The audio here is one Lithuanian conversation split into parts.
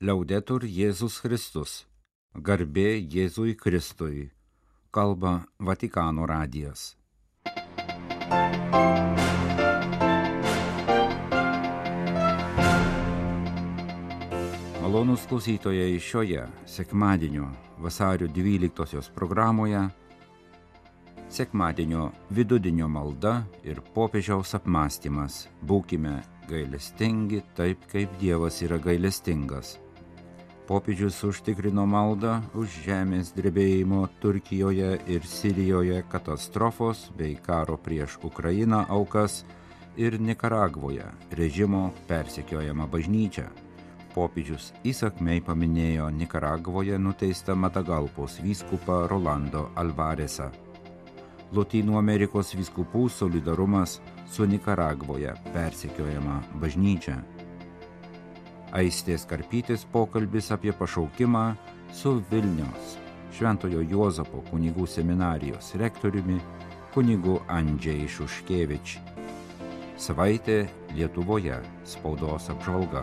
Liaudetur Jėzus Kristus. Garbė Jėzui Kristui. Kalba Vatikano radijas. Malonus klausytojai šioje sekmadienio vasario 12 programoje sekmadienio vidudienio malda ir popiežiaus apmąstymas. Būkime gailestingi taip, kaip Dievas yra gailestingas. Popiežius užtikrino maldą už žemės drebėjimo Turkijoje ir Sirijoje katastrofos bei karo prieš Ukrainą aukas ir Nikaragvoje režimo persekiojama bažnyčia. Popiežius įsakmei paminėjo Nikaragvoje nuteistą Matagalpos vyskupą Rolando Alvaresą. Lotynų Amerikos vyskupų solidarumas su Nikaragvoje persekiojama bažnyčia. Aistės karpytis pokalbis apie pašaukimą su Vilniaus Šventojo Juozapo kunigų seminarijos rektoriumi kunigu Andžiai Šuškevič. Savaitė Lietuvoje spaudos apžvalga.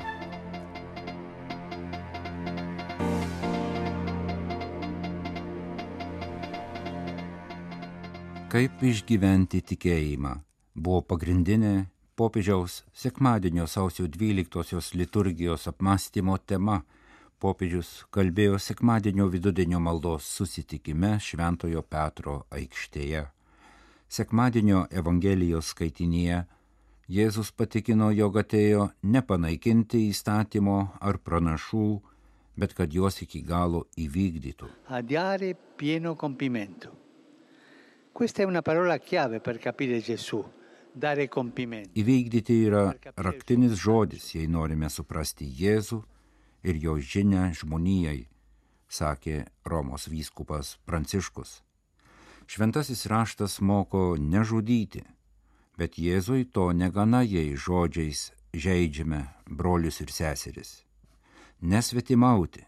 Kaip išgyventi tikėjimą buvo pagrindinė popiežiaus sekmadienio sausio 12-osios liturgijos apmąstymo tema. Popiežius kalbėjo sekmadienio vidudienio maldos susitikime Šventojo Petro aikštėje. Sekmadienio Evangelijos skaitinėje Jėzus patikino, jog atėjo nepanaikinti įstatymo ar pranašų, bet kad juos iki galo įvykdytų. Adiare pieno compimento. Questa è una parola chiave per capire Gesù, Įvykdyti yra raktinis žodis, jei norime suprasti Jėzų ir jo žinę žmonijai, sakė Romos vyskupas Pranciškus. Šventasis raštas moko nežudyti, bet Jėzui to negana, jei žodžiais žaidžiame brolius ir seseris. Nesvetimauti,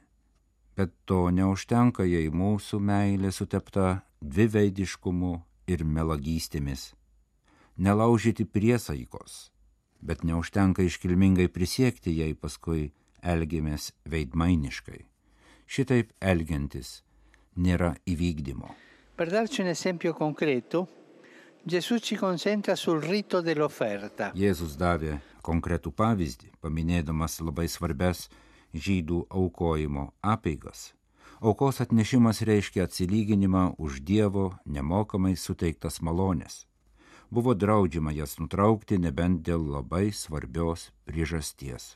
bet to neužtenka, jei mūsų meilė sutepta dviveidiškumu ir melagystėmis. Nelaužyti priesaikos, bet neužtenka iškilmingai prisiekti, jei paskui elgiamės veidmainiškai. Šitaip elgiantis nėra įvykdymo. Per darci un esempio concreto, Gesù ci concentra sul rito dell'offerta. Jėzus davė konkretų pavyzdį, paminėdamas labai svarbes žydų aukojimo apeigas. Aukos atnešimas reiškia atsilyginimą už Dievo nemokamai suteiktas malonės. Buvo draudžiama jas nutraukti nebent dėl labai svarbios priežasties.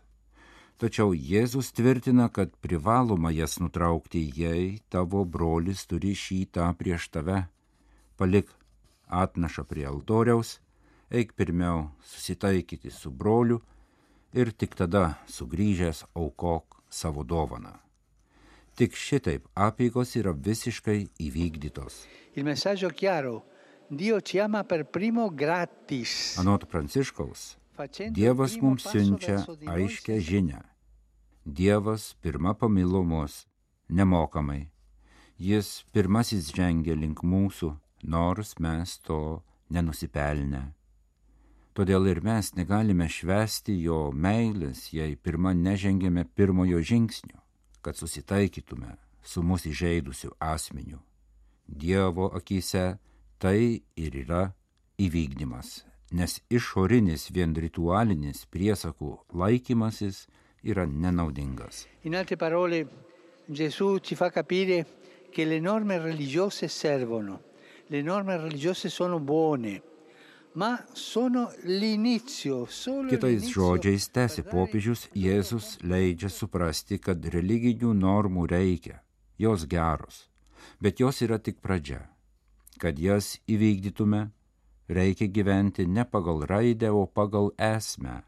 Tačiau Jėzus tvirtina, kad privaloma jas nutraukti, jei tavo brolis turi šitą prieš tave. Palik atnašą prie altoriaus, eik pirmiau susitaikyti su broliu ir tik tada sugrįžęs aukok savo dovaną. Tik šitaip apėgos yra visiškai įvykdytos. Il messaggio chiaro, Anot Pranciškaus, Dievas mums siunčia aiškę žinę. Dievas pirmą pamilo mus nemokamai. Jis pirmasis žengia link mūsų, nors mes to nenusipelnę. Todėl ir mes negalime švesti jo meilės, jei pirmą nežengėme pirmojo žingsnio, kad susitaikytume su mūsų įžeidusiu asmeniu. Dievo akise tai ir yra įvykdymas, nes išorinis vien ritualinis priesakų laikymasis yra nenaudingas. Parole, Gesù ci fa capire che le norme religiose servono, le norme religiose sono buone, ma sono l'inizio, solo Kitais žodžiais dare popiežius, Jėzus leidžia suprasti, kad religinių normų reikia, jos geros, bet jos yra tik pradžia. Kad jas įvykdytume, reikia gyventi ne pagal raidę, o pagal esmę.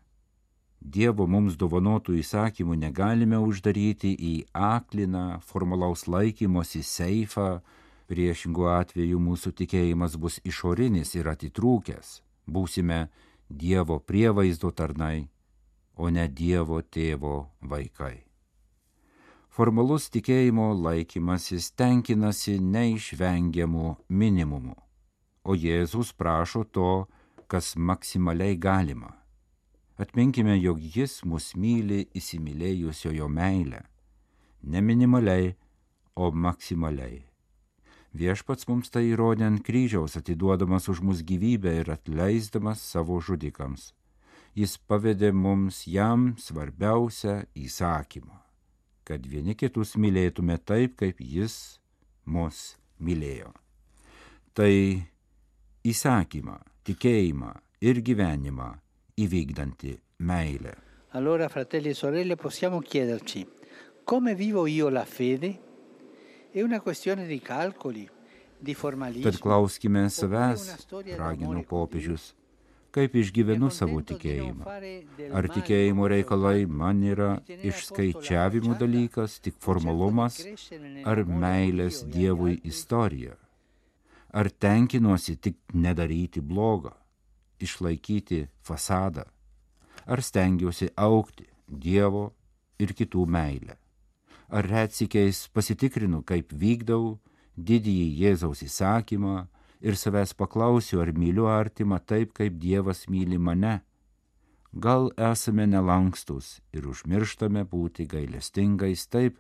Dievo mums dovanotų įsakymų negalime uždaryti į akliną, formalaus laikymosi seifą, priešingų atveju mūsų tikėjimas bus išorinis ir atitrūkęs, būsime Dievo prievaizdo tarnai, o ne Dievo tėvo vaikai. Formalus tikėjimo laikymasis tenkinasi neišvengiamų minimumų, o Jėzus prašo to, kas maksimaliai galima. Atminkime, jog jis mus myli įsimylėjusiojo meilę, ne minimaliai, o maksimaliai. Viešpats mums tai įrodė ant kryžiaus, atiduodamas už mus gyvybę ir atleisdamas savo žudikams. Jis pavedė mums jam svarbiausią įsakymą - kad vieni kitus mylėtume taip, kaip jis mus mylėjo. Tai įsakymą, tikėjimą ir gyvenimą įvykdanti meilė. Allora, fratelli e sorelle, possiamo chiederci come vivo io la fede? È una questione di calcoli, di formalismo. Tad klauskime savęs, ragino popiežius, kaip išgyvenu savo tikėjimą. Ar tikėjimo reikalai man yra išskaičiavimų dalykas, tik formalumas, ar meilės Dievui istorija? Ar tenkinuosi tik nedaryti blogą, išlaikyti fasadą? Ar stengiuosi aukti Dievo ir kitų meilę? Ar retsikiais pasitikrinu, kaip vykdau didįjį Jėzaus įsakymą ir savęs paklausiu, ar myliu artimą taip, kaip Dievas myli mane? Gal esame nelankstus ir užmirštame būti gailestingais taip,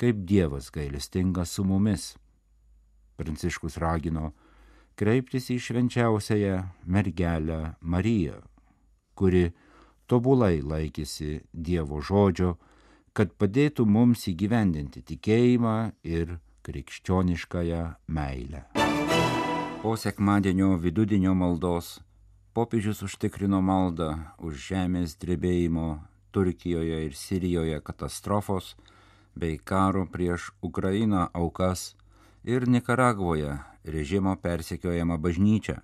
kaip Dievas gailestingas su mumis. Pranciškus ragino kreiptis į švenčiausiąją mergelę Mariją, kuri tobulai laikėsi Dievo žodžio, kad padėtų mums įgyvendinti tikėjimą ir krikščioniškąją meilę. Po sekmadienio vidudienio maldos popiežius užtikrino maldą už žemės drebėjimo Turkijoje ir Sirijoje katastrofos bei karo prieš Ukrainą aukas ir Nikaragvoje režimo persekiojama bažnyčia.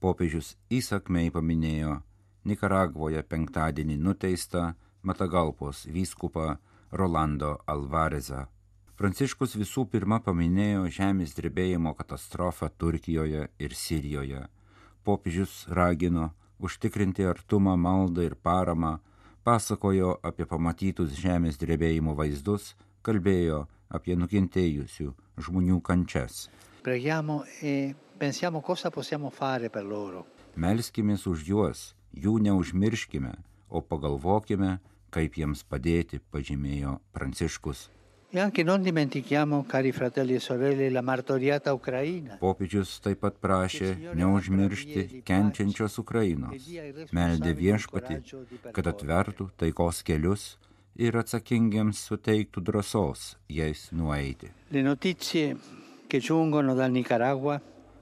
Popiežius įsakmei paminėjo Nikaragvoje penktadienį nuteistą Matagalpos vyskupą Rolando Alvarezą. Pranciškus visų pirma paminėjo žemės drebėjimo katastrofą Turkijoje ir Sirijoje. Popiežius ragino užtikrinti artumą, maldą ir paramą, pasakojo apie pamatytus žemės drebėjimo vaizdus, kalbėjo apie nukentėjusių žmonių kančias. Preghiamo e pensiamo cosa possiamo fare per loro. Melskimės už juos, jų neužmirškime, o pagalvokime, kaip jiems padėti, pažymėjo Pranciškus. E anche non dimentichiamo, cari fratelli e sorelle, la martoriata Ucraina. Popiežius taip pat prašė neužmiršti kenčiančios Ukrainos. Meldė viešpati, kad atvertų taikos kelius ir atsakingiems suteiktų drąsos jais nueiti.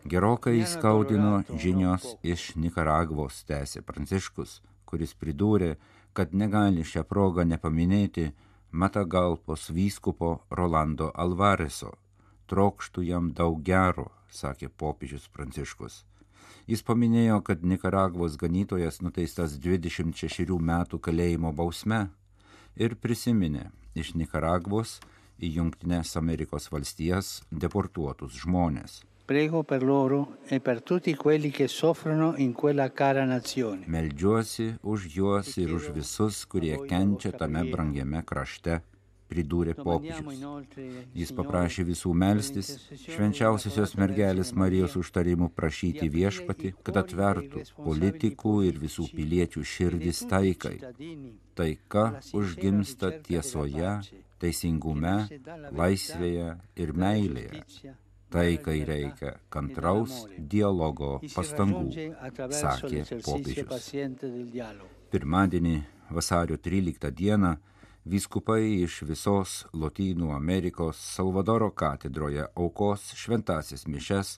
Gerokai įskaudino žinios iš Nikaragvos, tęsė Pranciškus, kuris pridūrė, kad negali šią progą nepaminėti Matagalpos vyskupo Rolando Alvareso. Trokštų jam daug gero, sakė popiežius Pranciškus. Jis paminėjo, kad Nikaragvos ganytojas nuteistas 26 metų kalėjimo bausme ir prisiminė iš Nikaragvos į Junktinės Amerikos valstijas deportuotus žmonės. Prego per loro e per tutti quelli che soffrono in quella cara nazione. Meldžiuosi už juos ir už visus, kurie kenčia tame brangiame krašte, pridūrė popiežius. Jis paprašė visų melstis, švenčiausiosios mergelės Marijos užtarimų prašyti viešpati, kad atvertų politikų ir visų piliečių širdis taikai. Taika užgimsta tiesoje, teisingume, laisvėje ir meilėje. Taikai reikia kantraus dialogo pastangų, sakė popiežius. Pirmadienį, vasario 13 dieną, vyskupai iš visos Lotynų Amerikos Salvadoro katedroje aukos šventasis mišes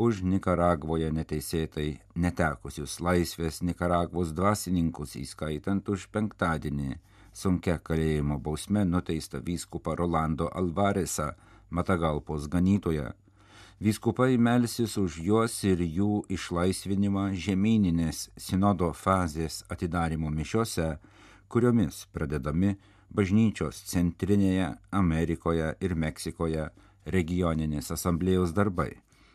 už Nikaragvoje neteisėtai netekusius laisvės Nikaragvos dvasininkus, įskaitant už penktadienį sunkia kalėjimo bausme nuteistą vyskupą Rolando Alvaresą Matagalpos ganytoje. Vyskupai melsis už juos ir jų išlaisvinimą žemyninės sinodo fazės atidarimo mišiose, kuriomis pradedami bažnyčios centrinėje Amerikoje ir Meksikoje regioninės asamblėjos darbai.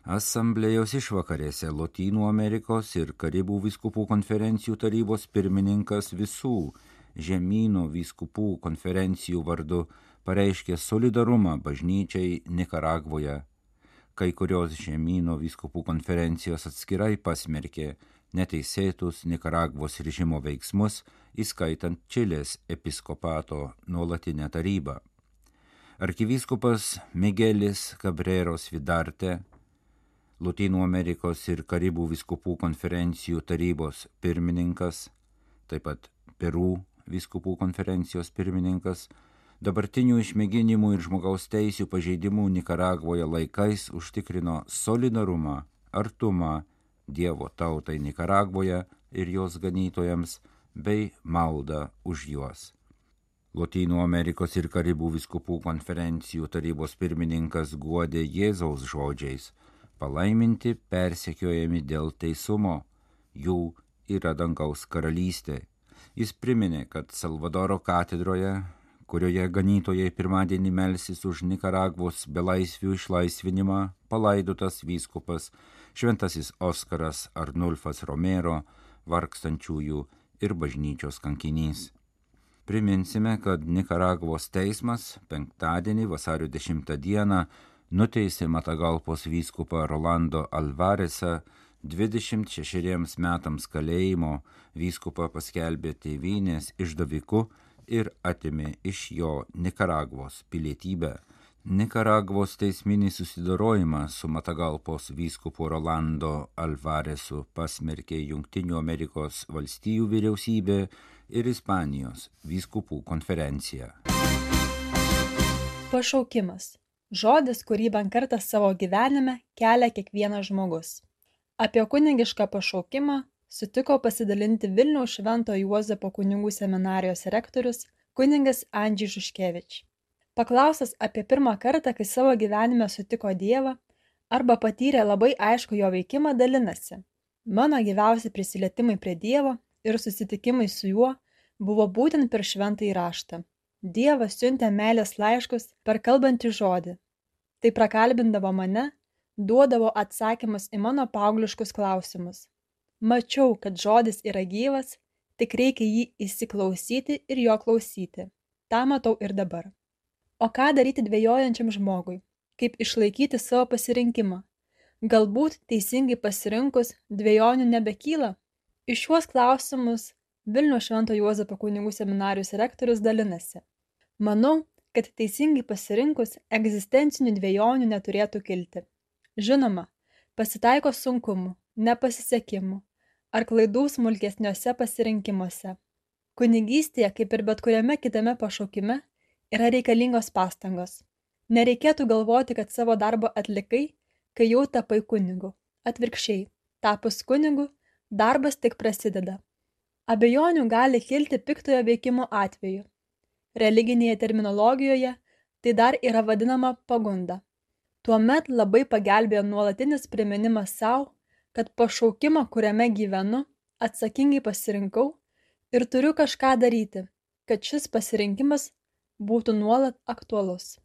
Asamblėjos išvakarėse Lotynų Amerikos ir Karibų viskupų konferencijų tarybos pirmininkas visų žemynų viskupų konferencijų vardu pareiškė solidarumą bažnyčiai Nikaragvoje. Kai kurios žemynų viskupų konferencijos atskirai pasmerkė neteisėtus Nikaragvos režimo veiksmus, įskaitant Čilės episkopato nuolatinę tarybą. Arkivyskupas Miguelis Cabreros Vidarte, Lotynų Amerikos ir Karibų viskupų konferencijų tarybos pirmininkas, taip pat Perų viskupų konferencijos pirmininkas, dabartinių išmėginimų ir žmogaus teisų pažeidimų Nikaragvoje laikais užtikrino solidarumą, artumą Dievo tautai Nikaragvoje ir jos ganytojams bei maldą už juos. Lotynų Amerikos ir Karibų viskupų konferencijų tarybos pirmininkas guodė Jėzaus žodžiais - palaiminti persekiojami dėl teisumo, jų yra dangaus karalystė. Jis priminė, kad Salvadoro katedroje, kurioje ganytojai pirmadienį melsis už Nikaragvos belaisvių išlaisvinimą, palaidotas vyskupas Šventasis Oskaras Arnulfas Romero, vargstančiųjų ir bažnyčios kankinys. Priminsime, kad Nikaragvos teismas penktadienį vasario 10 dieną nuteisė Matagalpos vyskupą Rolando Alvaresą 26 metams kalėjimo, vyskupą paskelbė tėvynės išdaviku ir atimė iš jo Nikaragvos pilietybę. Nikaragvos teisminį susidorojimą su Matagalpos vyskupu Rolando Alvaresu pasmerkė Junktinių Amerikos valstijų vyriausybė ir Ispanijos vyskupų konferencija. Pašaukimas. Žodis, kurį bent kartą savo gyvenime kelia kiekvienas žmogus. Apie kunigišką pašaukimą sutiko pasidalinti Vilniaus Švento Juozapo kunigų seminarijos rektorius kuningas Andžiai Žuškevič. Paklausas apie pirmą kartą, kai savo gyvenime sutiko Dievą arba patyrė labai aišku jo veikimą, dalinasi. Mano gyviausi prisilietimai prie Dievo ir susitikimai su juo buvo būtent per šventąjį raštą. Dievas siuntė meilės laiškus per kalbantį žodį. Tai prakalbindavo mane, duodavo atsakymus į mano paaugliškus klausimus. Mačiau, kad žodis yra gyvas, tik reikia jį įsiklausyti ir jo klausyti. Ta matau ir dabar. O ką daryti dvėjojančiam žmogui? Kaip išlaikyti savo pasirinkimą? Galbūt teisingai pasirinkus dviejonių nebekyla? Iš šiuos klausimus Vilniaus Švento Juozapo kunigų seminarijos rektorius dalinasi. Manau, kad teisingai pasirinkus egzistencinių dviejonių neturėtų kilti. Žinoma, pasitaiko sunkumų, nepasisekimų ar klaidų smulkesniuose pasirinkimuose. Kunigystėje, kaip ir bet kuriame kitame pašaukime, yra reikalingos pastangos. Nereikėtų galvoti, kad savo darbą atlikai, kai jau tapai kunigu. Atvirkščiai, tapus kunigu, darbas tik prasideda. Abejonių gali kilti piktojo veikimo atveju. Religinėje terminologijoje tai dar yra vadinama pagunda. Tuomet labai pagelbėjo nuolatinis priminimas savo, kad pašaukimą, kuriame gyvenu, atsakingai pasirinkau ir turiu kažką daryti, kad šis pasirinkimas būtų nuolat aktualus.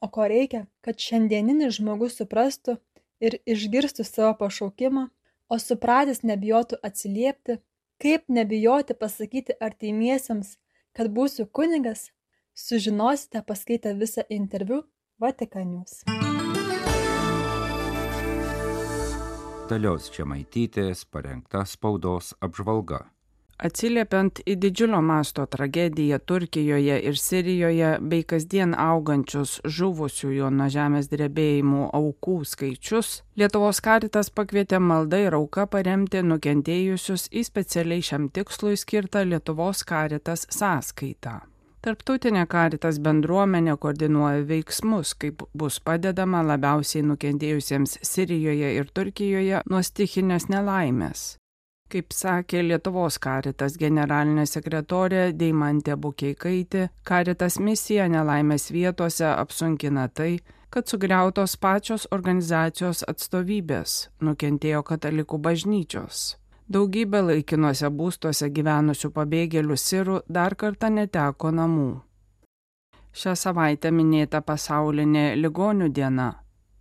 O ko reikia, kad šiandieninis žmogus suprastų ir išgirstų savo pašaukimą o supratęs nebijotų atsiliepti, kaip nebijoti pasakyti artimiesiems, kad būsiu kunigas, sužinosite paskaitę visą interviu Vatikanius. Dalios Čemaitytės parengta spaudos apžvalga. Atsiliepiant į didžiulio masto tragediją Turkijoje ir Sirijoje bei kasdien augančius žuvusiųjų nuo žemės drebėjimų aukų skaičius, Lietuvos karitas pakvietė maldą ir auką paremti nukentėjusius į specialiai šiam tikslui skirtą Lietuvos karitas sąskaitą. Tarptautinė karitas bendruomenė koordinuoja veiksmus, kaip bus padedama labiausiai nukentėjusiems Sirijoje ir Turkijoje nuo stichinės nelaimės. Kaip sakė Lietuvos karitas generalinė sekretorė Deimantė Bukeikaitė, karitas misija nelaimės vietose apsunkina tai, kad sugriautos pačios organizacijos atstovybės, nukentėjo katalikų bažnyčios. Daugybė laikinuose būstuose gyvenusių pabėgėlių sirų dar kartą neteko namų. Šią savaitę minėta pasaulinė ligonių diena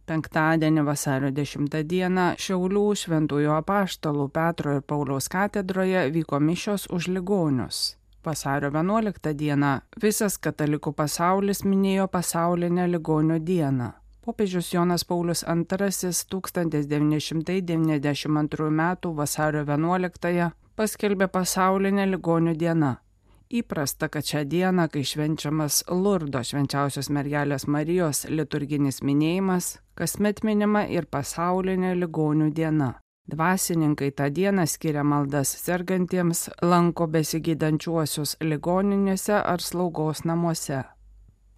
Penktadienį vasario 10 dieną Šiaulių šventųjų apaštalų Petro ir Pauliaus katedroje vyko mišios už ligonius. Vasario 11 dieną visas katalikų pasaulis minėjo pasaulinę ligonių dieną. Popiežius Jonas Paulius II 1992 m. vasario 11 paskelbė pasaulinę ligonių dieną Įprasta, kad šią dieną, kai švenčiamas Lurdo švenčiausios mergelės Marijos liturginis minėjimas, kasmet minima ir pasaulinė ligonių diena. Dvasininkai tą dieną skiria maldas sergantiems, lanko besigydančiuosius ligoninėse ar slaugos namuose.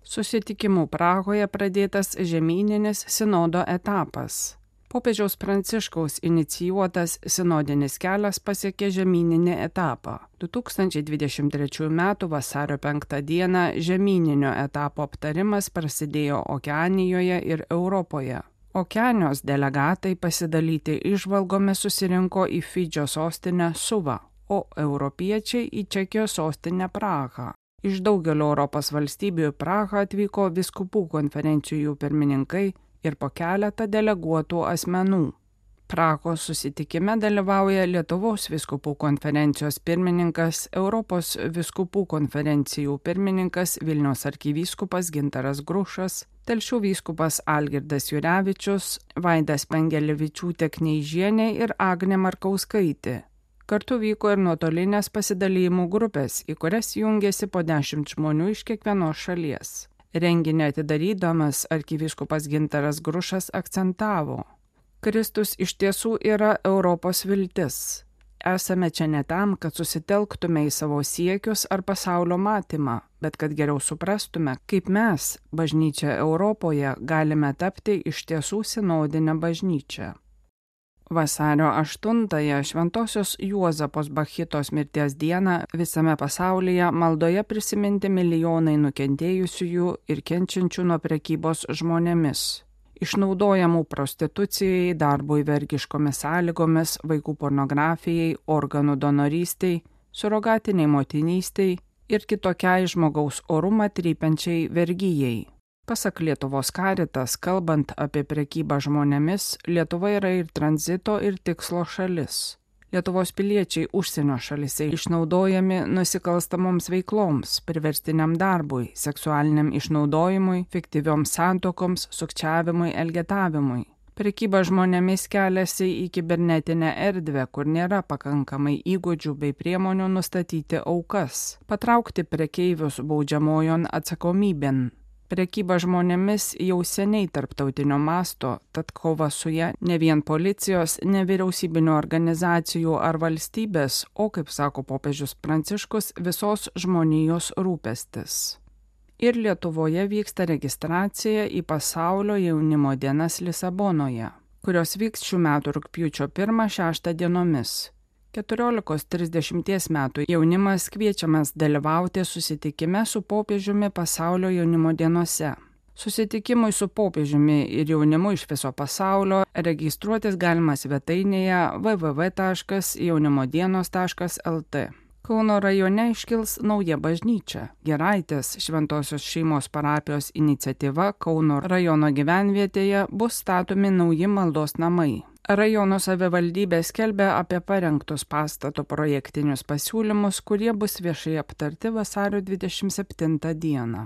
Susitikimų Prahoje pradėtas žemyninis sinodo etapas Popiežiaus Pranciškaus inicijuotas sinodinis kelias pasiekė žemyninį etapą. 2023 m. vasario 5 d. žemyninio etapo aptarimas prasidėjo Okeanijoje ir Europoje. Okeanijos delegatai pasidalyti išvalgomis susirinko į Fidžio sostinę Suvą, o europiečiai į Čekijos sostinę Prahą. Iš daugelio Europos valstybių į Prahą atvyko viskupų konferencijų pirmininkai, ir po keletą deleguotų asmenų. Prahos susitikime dalyvauja Lietuvos viskupų konferencijos pirmininkas, Europos viskupų konferencijų pirmininkas Vilnius arkivyskupas Gintaras Grušas, Telšių vyskupas Algirdas Jurevičius, Vaidas Pengelevičiūtė Kneižienė ir Agne Markauskaitė. Kartu vyko ir nuotolinės pasidalymų grupės, į kurias jungėsi po dešimt žmonių iš kiekvienos šalies. Renginį atidarydamas arkivyskupas Gintaras Grušas akcentavo, Kristus iš tiesų yra Europos viltis. Esame čia ne tam, kad susitelktume į savo siekius ar pasaulio matymą, bet kad geriau suprastume, kaip mes, bažnyčia Europoje, galime tapti iš tiesų sinodinę bažnyčią. Vasario 8-ąją Šventojios Juozapos Bachitos mirties dieną visame pasaulyje maldoje prisiminti milijonai nukentėjusiųjų ir kenčiančių nuo prekybos žmonėmis. Išnaudojamų prostitucijai, darbui vergiškomis sąlygomis, vaikų pornografijai, organų donorystiai, surogatiniai motinystiai ir kitokiai žmogaus orumą trypiančiai vergyjai. Pasak Lietuvos karitas, kalbant apie prekybą žmonėmis, Lietuva yra ir tranzito, ir tikslo šalis. Lietuvos piliečiai užsienio šalise išnaudojami nusikalstamoms veikloms, priverstiniam darbui, seksualiniam išnaudojimui, fiktyvioms santokoms, sukčiavimui, elgetavimui. Prekyba žmonėmis keliasi į kibernetinę erdvę, kur nėra pakankamai įgūdžių bei priemonių nustatyti aukas, patraukti prekeivius baudžiamojon atsakomybėn. Prekyba žmonėmis jau seniai tarptautinio masto, tad kova su ją ne vien policijos, nevyriausybinio organizacijų ar valstybės, o, kaip sako popiežius Pranciškus, visos žmonijos rūpestis. Ir Lietuvoje vyksta registracija į pasaulio jaunimo dienas Lisabonoje, kurios vyks šių metų rūpjūčio 1-6 dienomis. 14-30 metų jaunimas kviečiamas dalyvauti susitikime su popiežiumi pasaulio jaunimo dienose. Susitikimui su popiežiumi ir jaunimu iš viso pasaulio registruotis galima svetainėje www.jaunimodienos.lt. Kauno rajone iškils nauja bažnyčia. Geraitės Šventojios šeimos parapijos iniciatyva Kauno rajono gyvenvietėje bus statomi nauji maldos namai. Rajono savivaldybė skelbia apie parengtus pastato projektinius pasiūlymus, kurie bus viešai aptarti vasario 27 dieną.